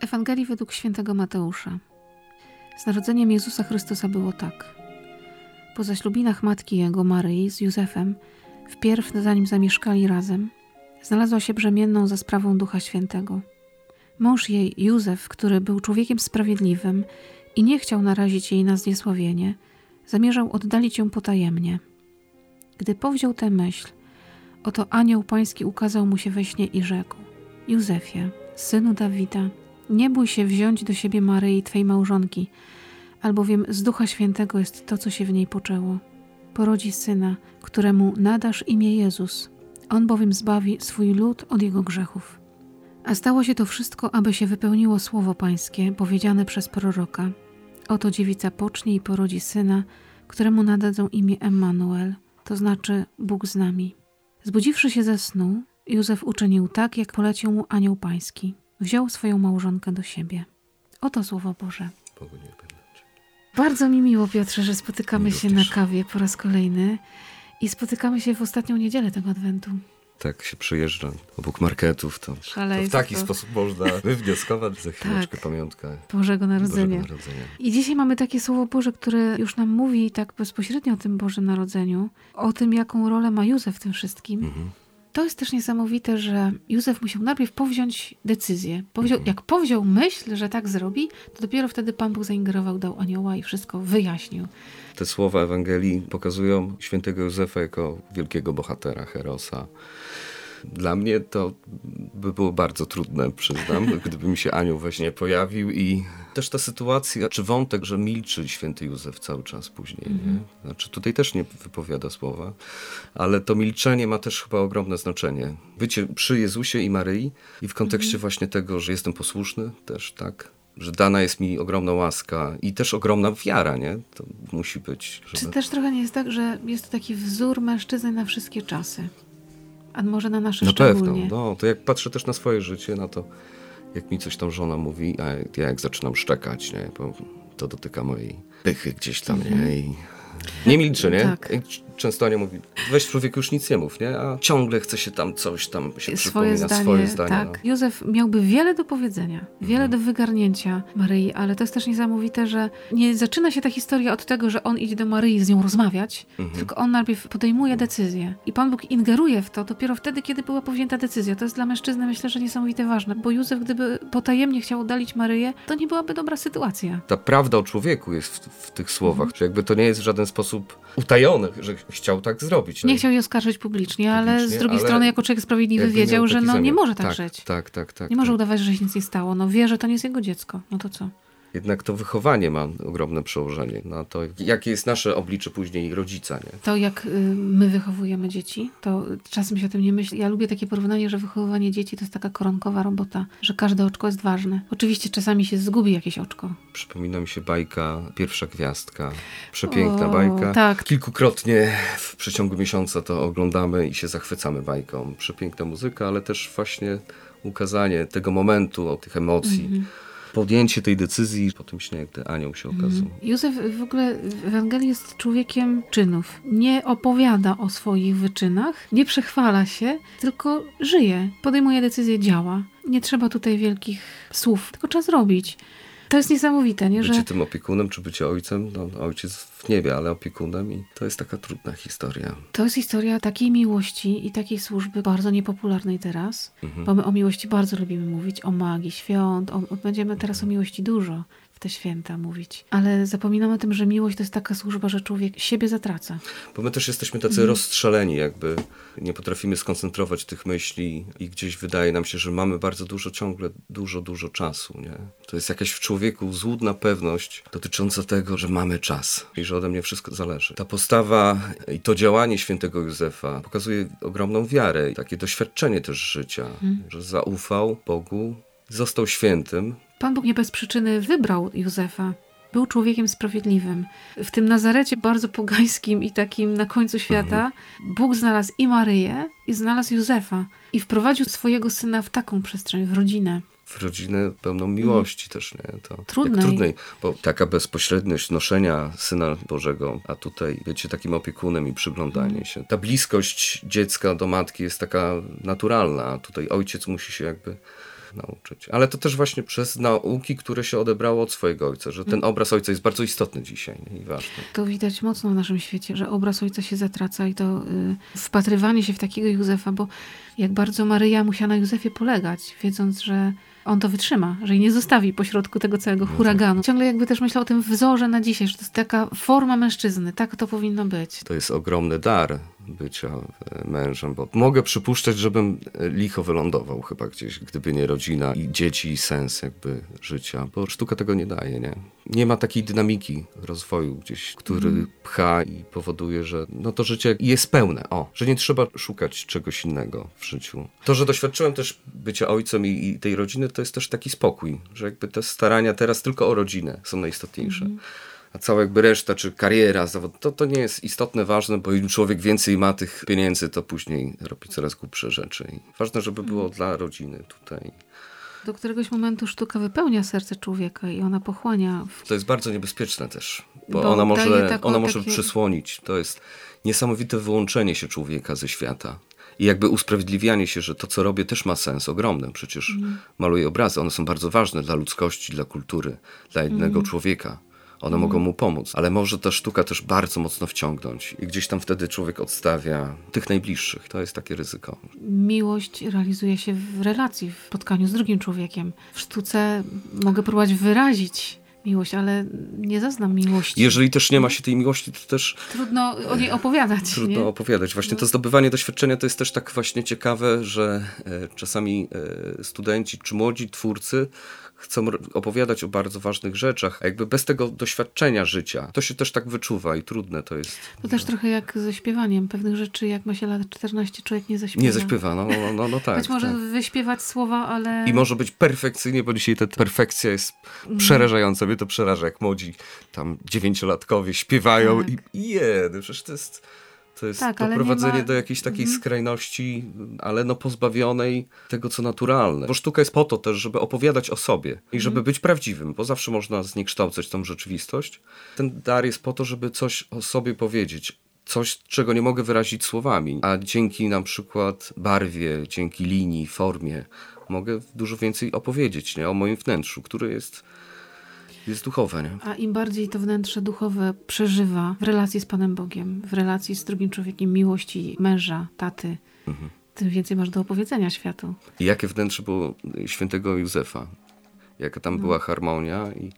Ewangelii według świętego Mateusza. Z narodzeniem Jezusa Chrystusa było tak. Po zaślubinach matki jego, Maryi, z Józefem, wpierw zanim zamieszkali razem, znalazła się brzemienną za sprawą Ducha Świętego. Mąż jej, Józef, który był człowiekiem sprawiedliwym i nie chciał narazić jej na zniesławienie, zamierzał oddalić ją potajemnie. Gdy powziął tę myśl, oto anioł pański ukazał mu się we śnie i rzekł: Józefie, synu Dawida, nie bój się wziąć do siebie Maryi, twej małżonki, albowiem z Ducha Świętego jest to, co się w niej poczęło. Porodzi syna, któremu nadasz imię Jezus. On bowiem zbawi swój lud od jego grzechów. A stało się to wszystko, aby się wypełniło słowo Pańskie, powiedziane przez proroka. Oto dziewica pocznie i porodzi syna, któremu nadadzą imię Emmanuel, to znaczy Bóg z nami. Zbudziwszy się ze snu, Józef uczynił tak, jak polecił mu anioł pański wziął swoją małżonkę do siebie. Oto słowo Boże. Bardzo mi miło, Piotrze, że spotykamy miło się też. na kawie po raz kolejny i spotykamy się w ostatnią niedzielę tego adwentu. Tak się przyjeżdża obok marketów, to, to w taki sposób można wywnioskować za chwileczkę tak. pamiątkę Bożego Narodzenia. Bożego Narodzenia. I dzisiaj mamy takie Słowo Boże, które już nam mówi tak bezpośrednio o tym Bożym Narodzeniu, o tym, jaką rolę ma Józef w tym wszystkim. Mhm. To jest też niesamowite, że Józef musiał najpierw powziąć decyzję. Powziął, mhm. Jak powziął myśl, że tak zrobi, to dopiero wtedy Pan Bóg zaingerował, dał anioła i wszystko wyjaśnił. Te słowa Ewangelii pokazują świętego Józefa jako wielkiego bohatera, herosa dla mnie to by było bardzo trudne, przyznam, gdyby mi się anioł właśnie pojawił i też ta sytuacja, czy wątek, że milczy święty Józef cały czas później. Nie? Mhm. Znaczy tutaj też nie wypowiada słowa, ale to milczenie ma też chyba ogromne znaczenie. Bycie przy Jezusie i Maryi i w kontekście -hmm. właśnie tego, że jestem posłuszny też, tak? że dana jest mi ogromna łaska i też ogromna wiara, nie? To musi być. Żeby... Czy też trochę nie jest tak, że jest to taki wzór mężczyzny na wszystkie czasy? A może na nasze Na szczególnie. pewno, no, to jak patrzę też na swoje życie, na to, jak mi coś tam żona mówi, a ja jak zaczynam szczekać, nie, bo to dotyka mojej pychy gdzieś tam, nie, mhm. i nie milczę, nie? Tak często Ania mówi, weź człowiek już nic nie mów, nie? A ciągle chce się tam coś tam się swoje przypomina, zdanie, swoje zdanie. Tak. No. Józef miałby wiele do powiedzenia, wiele mhm. do wygarnięcia Maryi, ale to jest też niesamowite, że nie zaczyna się ta historia od tego, że on idzie do Maryi z nią rozmawiać, mhm. tylko on najpierw podejmuje decyzję. I Pan Bóg ingeruje w to dopiero wtedy, kiedy była powzięta decyzja. To jest dla mężczyzny myślę, że niesamowite ważne, bo Józef gdyby potajemnie chciał oddalić Maryję, to nie byłaby dobra sytuacja. Ta prawda o człowieku jest w, w tych słowach, mhm. że jakby to nie jest w żaden sposób utajone, że chciał tak zrobić. Nie chciał jej oskarżyć publicznie, publicznie ale z drugiej ale strony jako człowiek sprawiedliwy wiedział, że no, nie może tak, tak żyć. Tak, tak, tak. Nie tak. może udawać, że się nic nie stało. No wie, że to nie jest jego dziecko. No to co? Jednak to wychowanie ma ogromne przełożenie na to, jakie jest nasze oblicze później rodzica. Nie? To jak y, my wychowujemy dzieci, to czasem się o tym nie myśli. Ja lubię takie porównanie, że wychowywanie dzieci to jest taka koronkowa robota, że każde oczko jest ważne. Oczywiście czasami się zgubi jakieś oczko. Przypomina mi się bajka Pierwsza Gwiazdka. Przepiękna o, bajka. Tak. Kilkukrotnie w przeciągu miesiąca to oglądamy i się zachwycamy bajką. Przepiękna muzyka, ale też właśnie ukazanie tego momentu, o tych emocji. -hmm podjęcie tej decyzji po tym śnie, gdy anioł się okazał. Mhm. Józef w ogóle w Ewangelii jest człowiekiem czynów. Nie opowiada o swoich wyczynach, nie przechwala się, tylko żyje, podejmuje decyzje, działa. Nie trzeba tutaj wielkich słów, tylko trzeba zrobić. To jest niesamowite, nie? Że... Bycie tym opiekunem, czy bycie ojcem, no, ojciec w niebie, ale opiekunem i to jest taka trudna historia. To jest historia takiej miłości i takiej służby bardzo niepopularnej teraz, mhm. bo my o miłości bardzo lubimy mówić, o magii świąt, o, będziemy teraz o miłości dużo te święta mówić. Ale zapominamy o tym, że miłość to jest taka służba, że człowiek siebie zatraca. Bo my też jesteśmy tacy mhm. rozstrzeleni, jakby nie potrafimy skoncentrować tych myśli i gdzieś wydaje nam się, że mamy bardzo dużo, ciągle dużo, dużo czasu. Nie? To jest jakaś w człowieku złudna pewność dotycząca tego, że mamy czas i że ode mnie wszystko zależy. Ta postawa i to działanie świętego Józefa pokazuje ogromną wiarę i takie doświadczenie też życia, mhm. że zaufał Bogu, został świętym, Pan Bóg nie bez przyczyny wybrał Józefa. Był człowiekiem sprawiedliwym. W tym Nazarecie bardzo pogańskim i takim na końcu świata mhm. Bóg znalazł i Maryję, i znalazł Józefa. I wprowadził swojego syna w taką przestrzeń, w rodzinę w rodzinę pełną miłości mm. też, nie? To trudnej. trudnej, bo taka bezpośredniość noszenia Syna Bożego, a tutaj bycie takim opiekunem i przyglądanie mm. się. Ta bliskość dziecka do matki jest taka naturalna, a tutaj ojciec musi się jakby nauczyć. Ale to też właśnie przez nauki, które się odebrało od swojego ojca, że ten Mhm. obraz ojca jest bardzo istotny dzisiaj nie? i ważny. To widać mocno w naszym świecie, że obraz ojca się zatraca i to y, wpatrywanie się w takiego Józefa, bo jak bardzo Maryja musiała na Józefie polegać, wiedząc, że on to wytrzyma, że jej nie zostawi pośrodku tego całego huraganu. Ciągle jakby też myślał o tym wzorze na dzisiaj, że to jest taka forma mężczyzny, tak to powinno być. To jest ogromny dar bycia e, mężem, bo mogę przypuszczać, żebym e, licho wylądował chyba gdzieś, gdyby nie rodzina i dzieci i sens jakby życia, bo sztuka tego nie daje, nie? Nie ma takiej dynamiki rozwoju gdzieś, który pcha i powoduje, że no to życie jest pełne, o, że nie trzeba szukać czegoś innego w życiu. To, że doświadczyłem też bycia ojcem i, i tej rodziny, to jest też taki spokój, że jakby te starania teraz tylko o rodzinę są najistotniejsze. A cała jakby reszta, czy kariera, zawód, to, to nie jest istotne, ważne, bo im człowiek więcej ma tych pieniędzy, to później robi coraz głupsze rzeczy. I ważne, żeby było dla rodziny tutaj. Do któregoś momentu sztuka wypełnia serce człowieka i ona pochłania. W... To jest bardzo niebezpieczne też, bo, Bo ona może, taką- ona może takie- przysłonić. To jest niesamowite wyłączenie się człowieka ze świata. I jakby usprawiedliwianie się, że to, co robię, też ma sens ogromny. Przecież maluję obrazy, one są bardzo ważne dla ludzkości, dla kultury, dla jednego człowieka. One mogą mu pomóc, ale może ta sztuka też bardzo mocno wciągnąć i gdzieś tam wtedy człowiek odstawia tych najbliższych. To jest takie ryzyko. Miłość realizuje się w relacji, w spotkaniu z drugim człowiekiem. W sztuce mogę próbować wyrazić miłość, ale nie zaznam miłości. Jeżeli też nie ma się tej miłości, to też Trudno o niej opowiadać. Trudno nie? opowiadać. Właśnie to zdobywanie doświadczenia to jest też tak właśnie ciekawe, że e, czasami e, studenci czy młodzi twórcy chcą opowiadać o bardzo ważnych rzeczach, a jakby bez tego doświadczenia życia, to się też tak wyczuwa i trudne to jest. To też trochę jak ze śpiewaniem. Pewnych rzeczy, jak ma się lat 14, człowiek nie zaśpiewa. Nie zaśpiewa, no, no, no, no tak. Być może tak. wyśpiewać słowa, ale... I może być perfekcyjnie, bo dzisiaj ta perfekcja jest Mhm. przerażająca. Mnie to przeraża, jak młodzi tam dziewięciolatkowie śpiewają Tak. i, i jedy, przecież to jest, to jest Tak, doprowadzenie ma- do jakiejś takiej Mhm. skrajności, ale no pozbawionej tego, co naturalne. Bo sztuka jest po to też, żeby opowiadać o sobie i żeby Mhm. być prawdziwym, bo zawsze można zniekształcać tą rzeczywistość. Ten dar jest po to, żeby coś o sobie powiedzieć. Coś, czego nie mogę wyrazić słowami, a dzięki na przykład barwie, dzięki linii, formie, mogę dużo więcej opowiedzieć nie? o moim wnętrzu, które jest, jest duchowe. Nie? A im bardziej to wnętrze duchowe przeżywa w relacji z Panem Bogiem, w relacji z drugim człowiekiem, miłości męża, taty, Mhm. tym więcej masz do opowiedzenia światu. I jakie wnętrze było świętego Józefa? Jaka tam była harmonia i,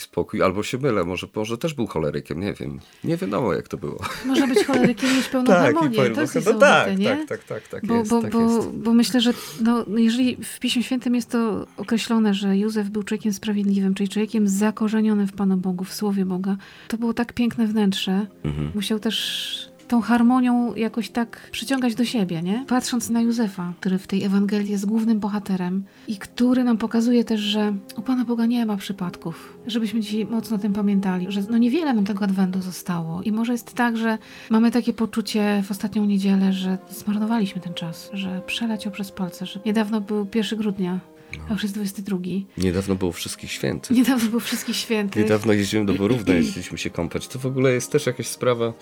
i spokój? Albo się mylę, może, może też był cholerykiem, nie wiem. Nie wiadomo, jak to było. Można być cholerykiem mieć pełną harmonię. powiem, to jest no, tak, nie? tak, tak, tak, tak bo, jest, bo, tak bo, jest. bo myślę, że no, jeżeli w Piśmie Świętym jest to określone, że Józef był człowiekiem sprawiedliwym, czyli człowiekiem zakorzenionym w Panu Bogu, w Słowie Boga, to było tak piękne wnętrze. Mhm. Musiał też tą harmonią jakoś tak przyciągać do siebie, nie? Patrząc na Józefa, który w tej Ewangelii jest głównym bohaterem i który nam pokazuje też, że u Pana Boga nie ma przypadków. Żebyśmy dzisiaj mocno o tym pamiętali, że no niewiele nam tego adwentu zostało i może jest tak, że mamy takie poczucie w ostatnią niedzielę, że zmarnowaliśmy ten czas, że przeleciał przez palce, że niedawno był 1 grudnia, a już jest 22. Niedawno było wszystkich świętych. Niedawno był wszystkich świętych. Niedawno jeździłem do Borówna, jeździliśmy się kąpać. To w ogóle jest też jakaś sprawa.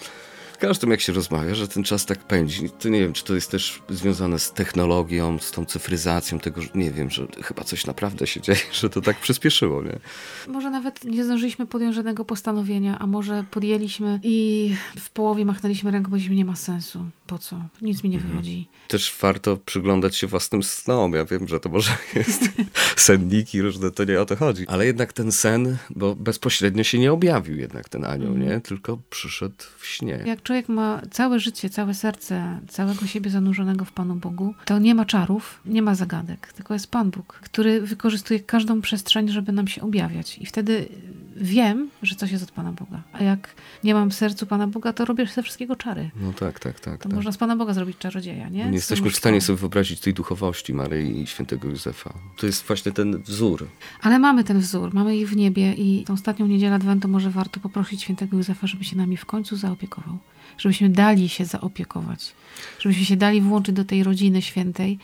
Każdym jak się rozmawia, że ten czas tak pędzi, to nie wiem, czy to jest też związane z technologią, z tą cyfryzacją tego, że nie wiem, że chyba coś naprawdę się dzieje, że to tak przyspieszyło, nie? Może nawet nie zdążyliśmy podjąć żadnego postanowienia, a może podjęliśmy i w połowie machnęliśmy ręką, powiedzieliśmy, nie ma sensu. Po co? Nic mi nie wychodzi. Też warto przyglądać się własnym snom. Ja wiem, że to może jest senniki różne, to nie o to chodzi. Ale jednak ten sen, bo bezpośrednio się nie objawił jednak ten anioł, nie? Tylko przyszedł w śnie. Jak człowiek ma całe życie, całe serce, całego siebie zanurzonego w Panu Bogu, to nie ma czarów, nie ma zagadek, tylko jest Pan Bóg, który wykorzystuje każdą przestrzeń, żeby nam się objawiać. I wtedy wiem, że coś jest od Pana Boga. A jak nie mam w sercu Pana Boga, to robię ze wszystkiego czary. No tak, tak, tak. To tak. można z Pana Boga zrobić czarodzieja, nie? Nie jesteśmy w stanie sobie wyobrazić tej duchowości Maryi i świętego Józefa. To jest właśnie ten wzór. Ale mamy ten wzór, mamy ich w niebie i tą ostatnią niedzielę Adwentu może warto poprosić świętego Józefa, żeby się nami w końcu zaopiekował. Żebyśmy dali się zaopiekować. Żebyśmy się dali włączyć do tej rodziny świętej,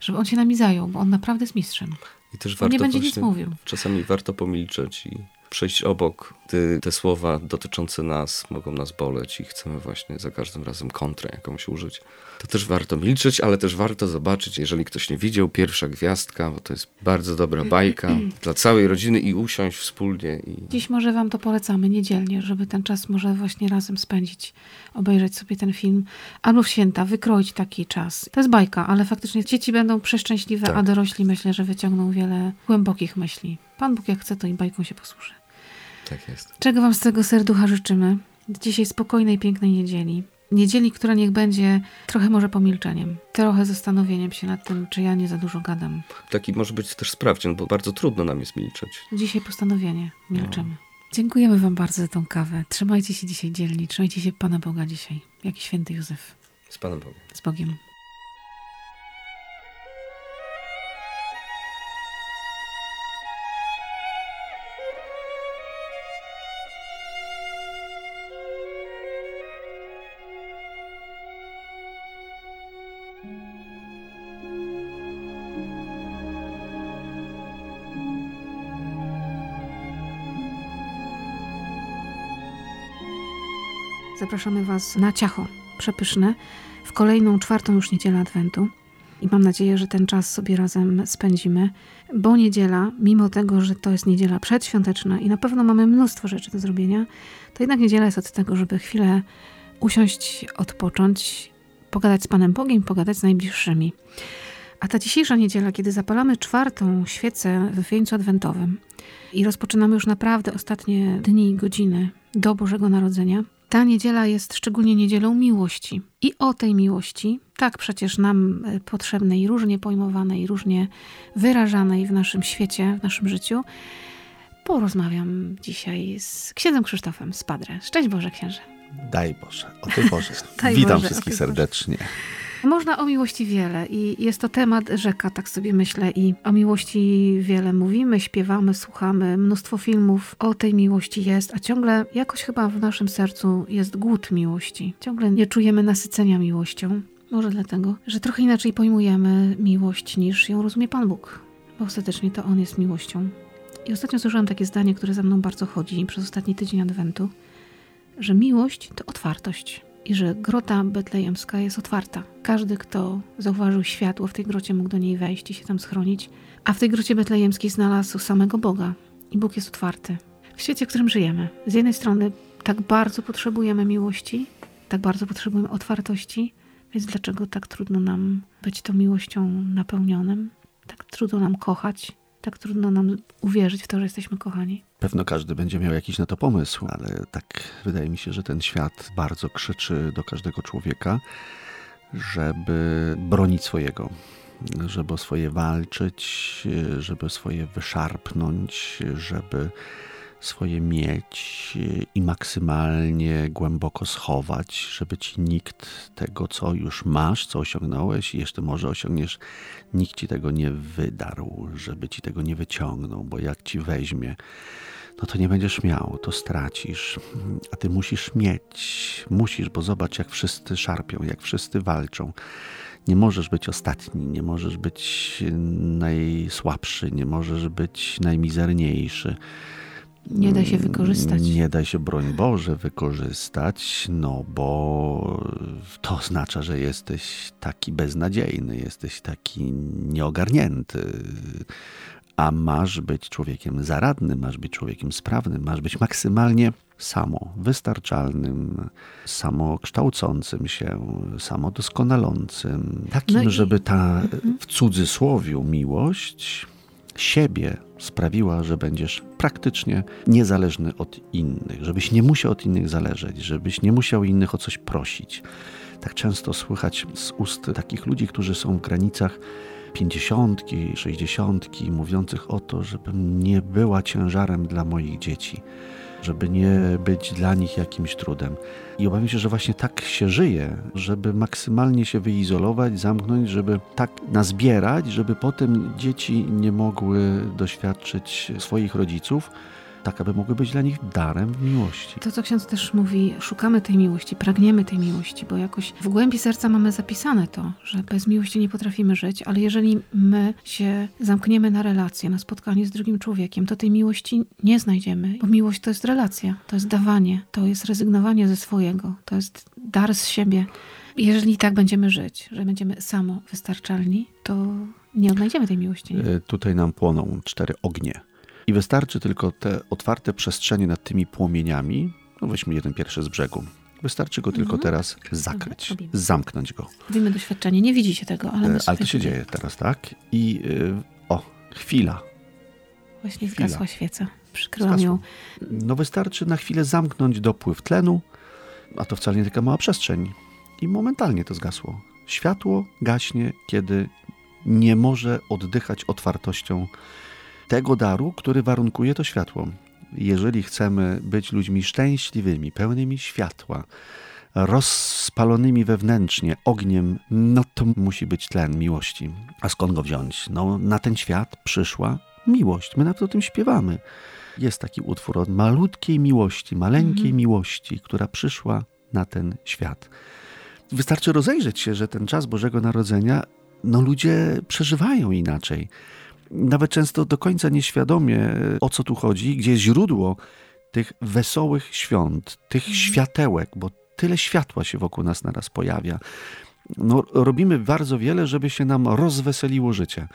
żeby on się nami zajął, bo on naprawdę jest mistrzem. I też warto nie będzie nic mówił. Czasami warto pomilczeć i przejść obok, gdy te słowa dotyczące nas mogą nas boleć i chcemy właśnie za każdym razem kontrę jakąś użyć. To też warto milczeć, ale też warto zobaczyć, jeżeli ktoś nie widział, pierwsza gwiazdka, bo to jest bardzo dobra bajka dla całej rodziny i usiąść wspólnie. I... Dziś może wam to polecamy niedzielnie, żeby ten czas może właśnie razem spędzić, obejrzeć sobie ten film, albo w święta, wykroić taki czas. To jest bajka, ale faktycznie dzieci będą przeszczęśliwe, Tak. a dorośli myślę, że wyciągną wiele głębokich myśli. Pan Bóg jak chce, to i bajką się posłuży. Tak jest. Czego Wam z tego serducha życzymy? Dzisiaj spokojnej, pięknej niedzieli. Niedzieli, która niech będzie trochę może pomilczeniem, trochę zastanowieniem się nad tym, czy ja nie za dużo gadam. Taki może być też sprawdzian, bo bardzo trudno nam jest milczeć. Dzisiaj postanowienie, milczymy. Dziękujemy Wam bardzo za tą kawę. Trzymajcie się dzisiaj dzielni, trzymajcie się Pana Boga dzisiaj, jak i święty Józef. Z Panem Bogiem. Z Bogiem. Zapraszamy Was na ciacho przepyszne w kolejną, czwartą już niedzielę Adwentu. I mam nadzieję, że ten czas sobie razem spędzimy, bo niedziela, mimo tego, że to jest niedziela przedświąteczna i na pewno mamy mnóstwo rzeczy do zrobienia, to jednak niedziela jest od tego, żeby chwilę usiąść, odpocząć, pogadać z Panem Bogiem, pogadać z najbliższymi. A ta dzisiejsza niedziela, kiedy zapalamy czwartą świecę w wieńcu adwentowym i rozpoczynamy już naprawdę ostatnie dni i godziny do Bożego Narodzenia, ta niedziela jest szczególnie niedzielą miłości. I o tej miłości, tak przecież nam e, potrzebnej, różnie pojmowanej, różnie wyrażanej w naszym świecie, w naszym życiu, porozmawiam dzisiaj z księdzem Krzysztofem z Padre. Szczęść Boże, księże. Daj Boże, o tej Boże. Daj Witam Boże, wszystkich tej Boże. Można o miłości wiele i jest to temat rzeka, tak sobie myślę. I o miłości wiele mówimy, śpiewamy, słuchamy, mnóstwo filmów o tej miłości jest, a ciągle jakoś chyba w naszym sercu jest głód miłości. Ciągle nie czujemy nasycenia miłością. Może dlatego, że trochę inaczej pojmujemy miłość niż ją rozumie Pan Bóg, bo ostatecznie to On jest miłością. I ostatnio słyszałam takie zdanie, które za mną bardzo chodzi przez ostatni tydzień Adwentu, że miłość to otwartość i że grota betlejemska jest otwarta. Każdy, kto zauważył światło w tej grocie, mógł do niej wejść i się tam schronić. A w tej grocie betlejemskiej znalazł samego Boga i Bóg jest otwarty. W świecie, w którym żyjemy, z jednej strony tak bardzo potrzebujemy miłości, tak bardzo potrzebujemy otwartości, więc dlaczego tak trudno nam być tą miłością napełnionym? Tak trudno nam kochać, tak trudno nam uwierzyć w to, że jesteśmy kochani. Pewno każdy będzie miał jakiś na to pomysł, ale tak wydaje mi się, że ten świat bardzo krzyczy do każdego człowieka, żeby bronić swojego, żeby o swoje walczyć, żeby swoje wyszarpnąć, żeby swoje mieć i maksymalnie głęboko schować, żeby ci nikt tego, co już masz, co osiągnąłeś i jeszcze może osiągniesz, nikt ci tego nie wydarł, żeby ci tego nie wyciągnął, bo jak ci weźmie, no to nie będziesz miał, to stracisz. A ty musisz mieć, musisz, bo zobacz, jak wszyscy szarpią, jak wszyscy walczą. Nie możesz być ostatni, nie możesz być najsłabszy, nie możesz być najmizerniejszy. Nie da się wykorzystać. Nie da się, broń Boże, wykorzystać, no bo to oznacza, że jesteś taki beznadziejny, jesteś taki nieogarnięty. A masz być człowiekiem zaradnym, masz być człowiekiem sprawnym, masz być maksymalnie samo wystarczalnym, samokształcącym się, samodoskonalącym. Takim, No i- żeby ta w cudzysłowiu miłość siebie sprawiła, że będziesz praktycznie niezależny od innych, żebyś nie musiał od innych zależeć, żebyś nie musiał innych o coś prosić. Tak często słychać z ust takich ludzi, którzy są w granicach pięćdziesiątki, sześćdziesiątki, mówiących o to, żebym nie była ciężarem dla moich dzieci, żeby nie być dla nich jakimś trudem. I obawiam się, że właśnie tak się żyje, żeby maksymalnie się wyizolować, zamknąć, żeby tak nazbierać, żeby potem dzieci nie mogły doświadczyć swoich rodziców, tak aby mogły być dla nich darem miłości. To, co ksiądz też mówi, szukamy tej miłości, pragniemy tej miłości, bo jakoś w głębi serca mamy zapisane to, że bez miłości nie potrafimy żyć, ale jeżeli my się zamkniemy na relację, na spotkanie z drugim człowiekiem, to tej miłości nie znajdziemy, bo miłość to jest relacja, to jest dawanie, to jest rezygnowanie ze swojego, to jest dar z siebie. Jeżeli tak będziemy żyć, że będziemy samo wystarczalni, to nie odnajdziemy tej miłości. Nie? E, tutaj nam płoną cztery ognie. I wystarczy tylko te otwarte przestrzenie nad tymi płomieniami, no weźmy jeden pierwszy z brzegu. Wystarczy go tylko Mhm. teraz zakryć, robimy. zamknnąć go. Mówimy doświadczenie, nie widzicie tego, ale E, Ale to się dzieje teraz, tak? I y, o, chwila. Właśnie Chwila. zgasła świeca. Przykryłam ją. No wystarczy na chwilę zamknąć dopływ tlenu, a to wcale nie taka mała przestrzeń. I momentalnie to zgasło. Światło gaśnie, kiedy nie może oddychać otwartością tego daru, który warunkuje to światło. Jeżeli chcemy być ludźmi szczęśliwymi, pełnymi światła, rozpalonymi wewnętrznie ogniem, no to musi być tlen miłości. A skąd go wziąć? No, na ten świat przyszła miłość. My nawet o tym śpiewamy. Jest taki utwór o malutkiej miłości, maleńkiej Mhm. miłości, która przyszła na ten świat. Wystarczy rozejrzeć się, że ten czas Bożego Narodzenia, no ludzie przeżywają inaczej. Nawet często do końca nieświadomie, o co tu chodzi, gdzie jest źródło tych wesołych świąt, tych Mhm. światełek, bo tyle światła się wokół nas naraz pojawia. No, robimy bardzo wiele, żeby się nam rozweseliło życie.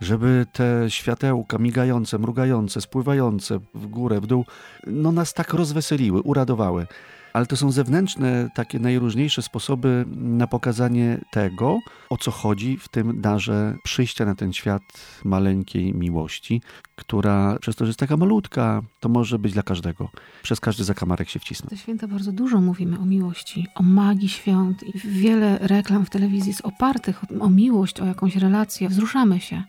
Żeby te światełka migające, mrugające, spływające w górę, w dół, no nas tak rozweseliły, uradowały. Ale to są zewnętrzne, takie najróżniejsze sposoby na pokazanie tego, o co chodzi w tym darze przyjścia na ten świat maleńkiej miłości, która przez to, że jest taka malutka, to może być dla każdego. Przez każdy zakamarek się wcisnąć. Te święta bardzo dużo mówimy o miłości, o magii świąt i wiele reklam w telewizji jest opartych o, miłość, o jakąś relację. Wzruszamy się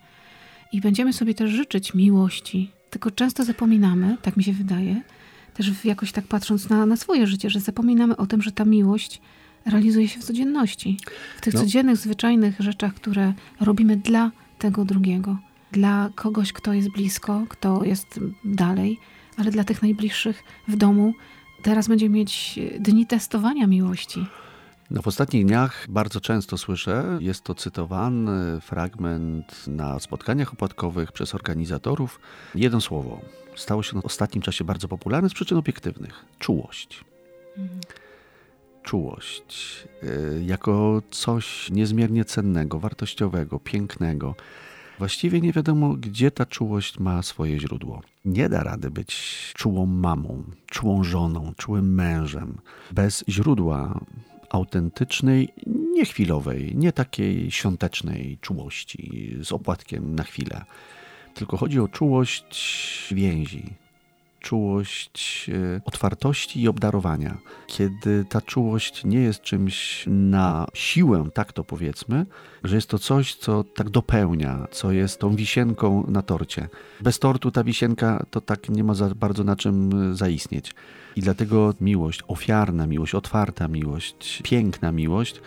i będziemy sobie też życzyć miłości. Tylko często zapominamy, tak mi się wydaje, też jakoś tak patrząc na, na swoje życie, że zapominamy o tym, że ta miłość realizuje się w codzienności. W tych No. codziennych, zwyczajnych rzeczach, które robimy dla tego drugiego. Dla kogoś, kto jest blisko, kto jest dalej, ale dla tych najbliższych w domu. Teraz będziemy mieć dni testowania miłości. No w ostatnich dniach bardzo często słyszę, jest to cytowany fragment na spotkaniach opłatkowych przez organizatorów. Jedno słowo. Stało się w ostatnim czasie bardzo popularne z przyczyn obiektywnych. Czułość. Czułość. y, Jako coś niezmiernie cennego, wartościowego, pięknego. Właściwie nie wiadomo, gdzie ta czułość ma swoje źródło. Nie da rady być czułą mamą, czułą żoną, czułym mężem bez źródła autentycznej, nie chwilowej, nie takiej świątecznej czułości z opłatkiem na chwilę. Tylko chodzi o czułość więzi, czułość e, otwartości i obdarowania. Kiedy ta czułość nie jest czymś na siłę, tak to powiedzmy, że jest to coś, co tak dopełnia, co jest tą wisienką na torcie. Bez tortu ta wisienka to tak nie ma za bardzo na czym e, zaistnieć. I dlatego miłość, ofiarna miłość, otwarta miłość, piękna miłość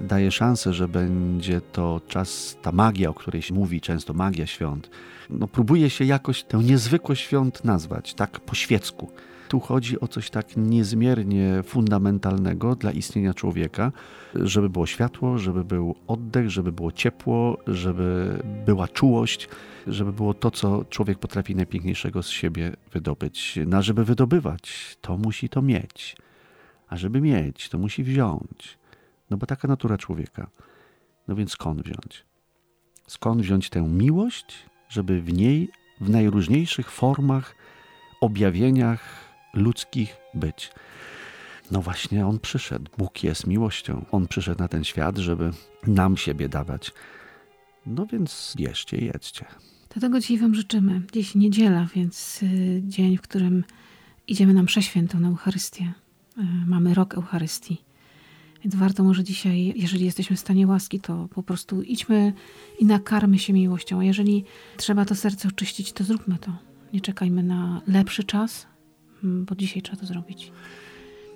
daje szansę, że będzie to czas, ta magia, o której się mówi często, magia świąt. No, próbuje się jakoś tę niezwykłość świąt nazwać, tak po świecku. Tu chodzi o coś tak niezmiernie fundamentalnego dla istnienia człowieka, żeby było światło, żeby był oddech, żeby było ciepło, żeby była czułość, żeby było to, co człowiek potrafi najpiękniejszego z siebie wydobyć. No, a żeby wydobywać, to musi to mieć. A żeby mieć, to musi wziąć. No bo taka natura człowieka. No więc skąd wziąć? Skąd wziąć tę miłość, żeby w niej w najróżniejszych formach, objawieniach ludzkich być? No właśnie On przyszedł. Bóg jest miłością. On przyszedł na ten świat, żeby nam siebie dawać. No więc bierzcie i jedzcie. Dlatego dzisiaj Wam życzymy. Dziś niedziela, więc y, dzień, w którym idziemy na mszę świętą, na Eucharystię. Y, Mamy rok Eucharystii. Więc warto może dzisiaj, jeżeli jesteśmy w stanie łaski, to po prostu idźmy i nakarmy się miłością. A jeżeli trzeba to serce oczyścić, to zróbmy to. Nie czekajmy na lepszy czas, mm, bo dzisiaj trzeba to zrobić.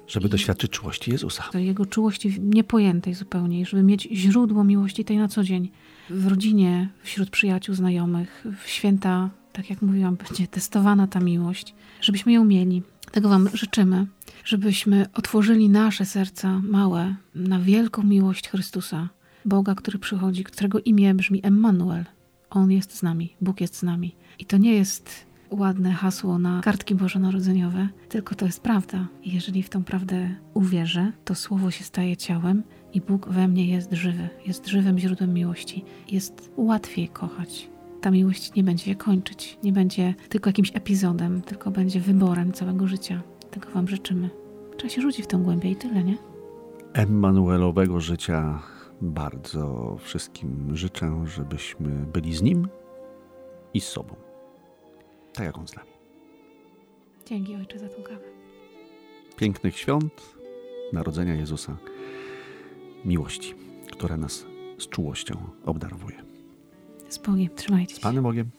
Żeby doświadczyć czułości Jezusa. jego czułości niepojętej zupełnie, i żeby mieć źródło miłości tej na co dzień w rodzinie, wśród przyjaciół, znajomych, w święta tak jak mówiłam, będzie testowana ta miłość, żebyśmy ją mieli. Tego Wam życzymy, żebyśmy otworzyli nasze serca małe na wielką miłość Chrystusa, Boga, który przychodzi, którego imię brzmi Emmanuel. On jest z nami, Bóg jest z nami. I to nie jest ładne hasło na kartki bożonarodzeniowe, tylko to jest prawda. I jeżeli w tą prawdę uwierzę, to słowo się staje ciałem i Bóg we mnie jest żywy, jest żywym źródłem miłości. Jest łatwiej kochać. Ta miłość nie będzie się kończyć, nie będzie tylko jakimś epizodem, tylko będzie wyborem całego życia. Tego Wam życzymy. Trzeba się rzucić w tą głębię i tyle, nie? Emmanuelowego życia bardzo wszystkim życzę, żebyśmy byli z Nim i z sobą. Tak jak On z nami. Dzięki Ojcze za tą kawę. Pięknych świąt Narodzenia Jezusa, miłości, która nas z czułością obdarowuje. Z Bogiem, trzymajcie Z się. Panem Bogiem.